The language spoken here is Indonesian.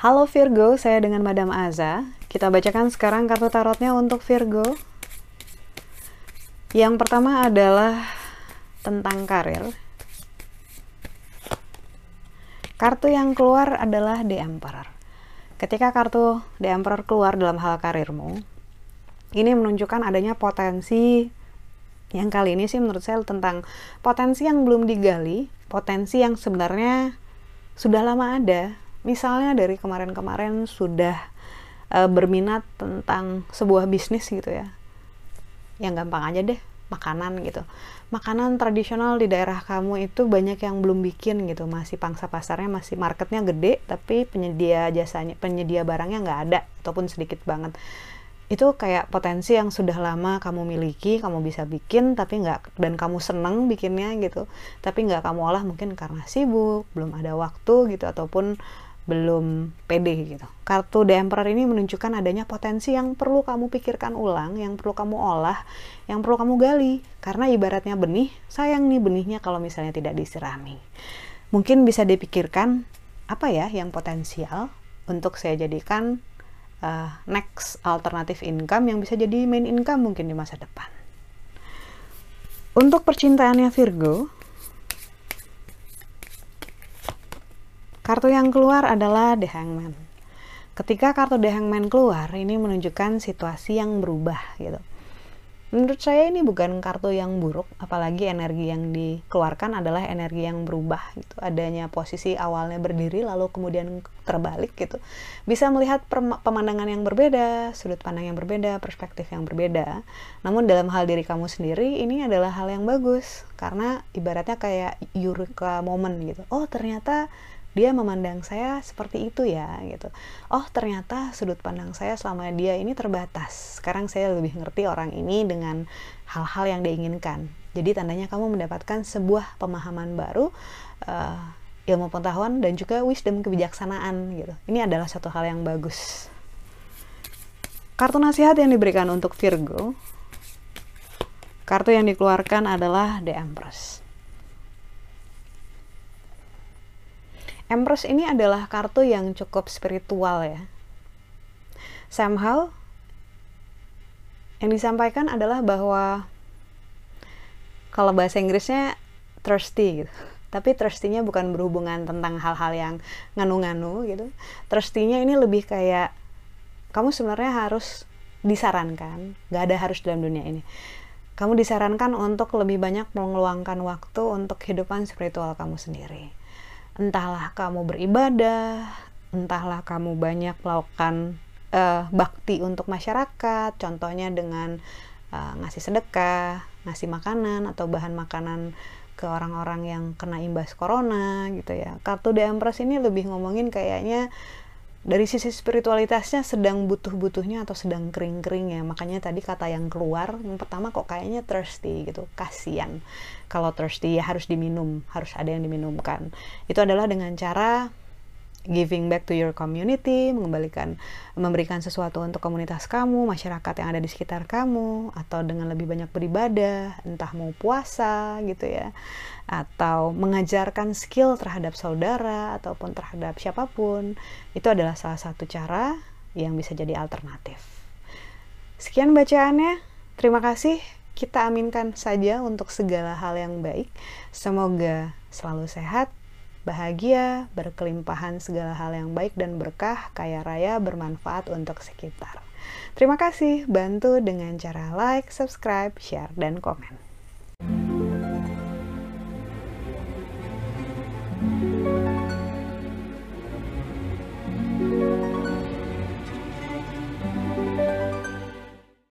Halo Virgo, saya dengan Madam Aza. Kita bacakan sekarang kartu tarotnya untuk Virgo. Yang pertama adalah tentang karir. Kartu yang keluar adalah The Emperor. Ketika kartu The Emperor keluar dalam hal karirmu, ini menunjukkan adanya potensi yang kali ini sih menurut saya tentang potensi yang belum digali, potensi yang sebenarnya sudah lama ada, misalnya dari kemarin-kemarin sudah uh, berminat tentang sebuah bisnis gitu ya. Yang gampang aja deh makanan gitu. Makanan tradisional di daerah kamu itu banyak yang belum bikin gitu. Masih pangsa pasarnya masih marketnya gede tapi penyedia jasanya penyedia barangnya nggak ada ataupun sedikit banget itu kayak potensi yang sudah lama kamu miliki kamu bisa bikin tapi nggak dan kamu seneng bikinnya gitu tapi nggak kamu olah mungkin karena sibuk belum ada waktu gitu ataupun belum pede gitu. Kartu The Emperor ini menunjukkan adanya potensi yang perlu kamu pikirkan ulang, yang perlu kamu olah, yang perlu kamu gali. Karena ibaratnya benih, sayang nih benihnya kalau misalnya tidak disirami. Mungkin bisa dipikirkan apa ya yang potensial untuk saya jadikan uh, next alternative income yang bisa jadi main income mungkin di masa depan. Untuk percintaannya Virgo, Kartu yang keluar adalah The Hangman. Ketika kartu The Hangman keluar, ini menunjukkan situasi yang berubah gitu. Menurut saya ini bukan kartu yang buruk, apalagi energi yang dikeluarkan adalah energi yang berubah gitu. Adanya posisi awalnya berdiri lalu kemudian terbalik gitu. Bisa melihat pemandangan yang berbeda, sudut pandang yang berbeda, perspektif yang berbeda. Namun dalam hal diri kamu sendiri ini adalah hal yang bagus karena ibaratnya kayak eureka moment gitu. Oh, ternyata dia memandang saya seperti itu ya gitu. Oh ternyata sudut pandang saya selama dia ini terbatas. Sekarang saya lebih ngerti orang ini dengan hal-hal yang diinginkan jadi tandanya kamu mendapatkan sebuah pemahaman baru uh, ilmu pengetahuan dan juga wisdom kebijaksanaan gitu. Ini adalah satu hal yang bagus. Kartu nasihat yang diberikan untuk Virgo kartu yang dikeluarkan adalah The Empress Empress ini adalah kartu yang cukup spiritual ya. Somehow yang disampaikan adalah bahwa kalau bahasa Inggrisnya thirsty gitu. Tapi thirstinya bukan berhubungan tentang hal-hal yang nganu-nganu gitu. Thirstinya ini lebih kayak kamu sebenarnya harus disarankan, gak ada harus dalam dunia ini. Kamu disarankan untuk lebih banyak mengeluangkan waktu untuk kehidupan spiritual kamu sendiri entahlah kamu beribadah, entahlah kamu banyak melakukan uh, bakti untuk masyarakat, contohnya dengan uh, ngasih sedekah, ngasih makanan atau bahan makanan ke orang-orang yang kena imbas corona gitu ya. Kartu The Empress ini lebih ngomongin kayaknya dari sisi spiritualitasnya sedang butuh-butuhnya atau sedang kering-kering ya. Makanya tadi kata yang keluar yang pertama kok kayaknya thirsty gitu kasihan. Kalau thirsty ya harus diminum harus ada yang diminumkan. Itu adalah dengan cara giving back to your community, mengembalikan memberikan sesuatu untuk komunitas kamu, masyarakat yang ada di sekitar kamu atau dengan lebih banyak beribadah, entah mau puasa gitu ya. Atau mengajarkan skill terhadap saudara ataupun terhadap siapa pun. Itu adalah salah satu cara yang bisa jadi alternatif. Sekian bacaannya. Terima kasih. Kita aminkan saja untuk segala hal yang baik. Semoga selalu sehat, bahagia, berkelimpahan segala hal yang baik dan berkah, kaya raya, bermanfaat untuk sekitar. Terima kasih, bantu dengan cara like, subscribe, share, dan komen.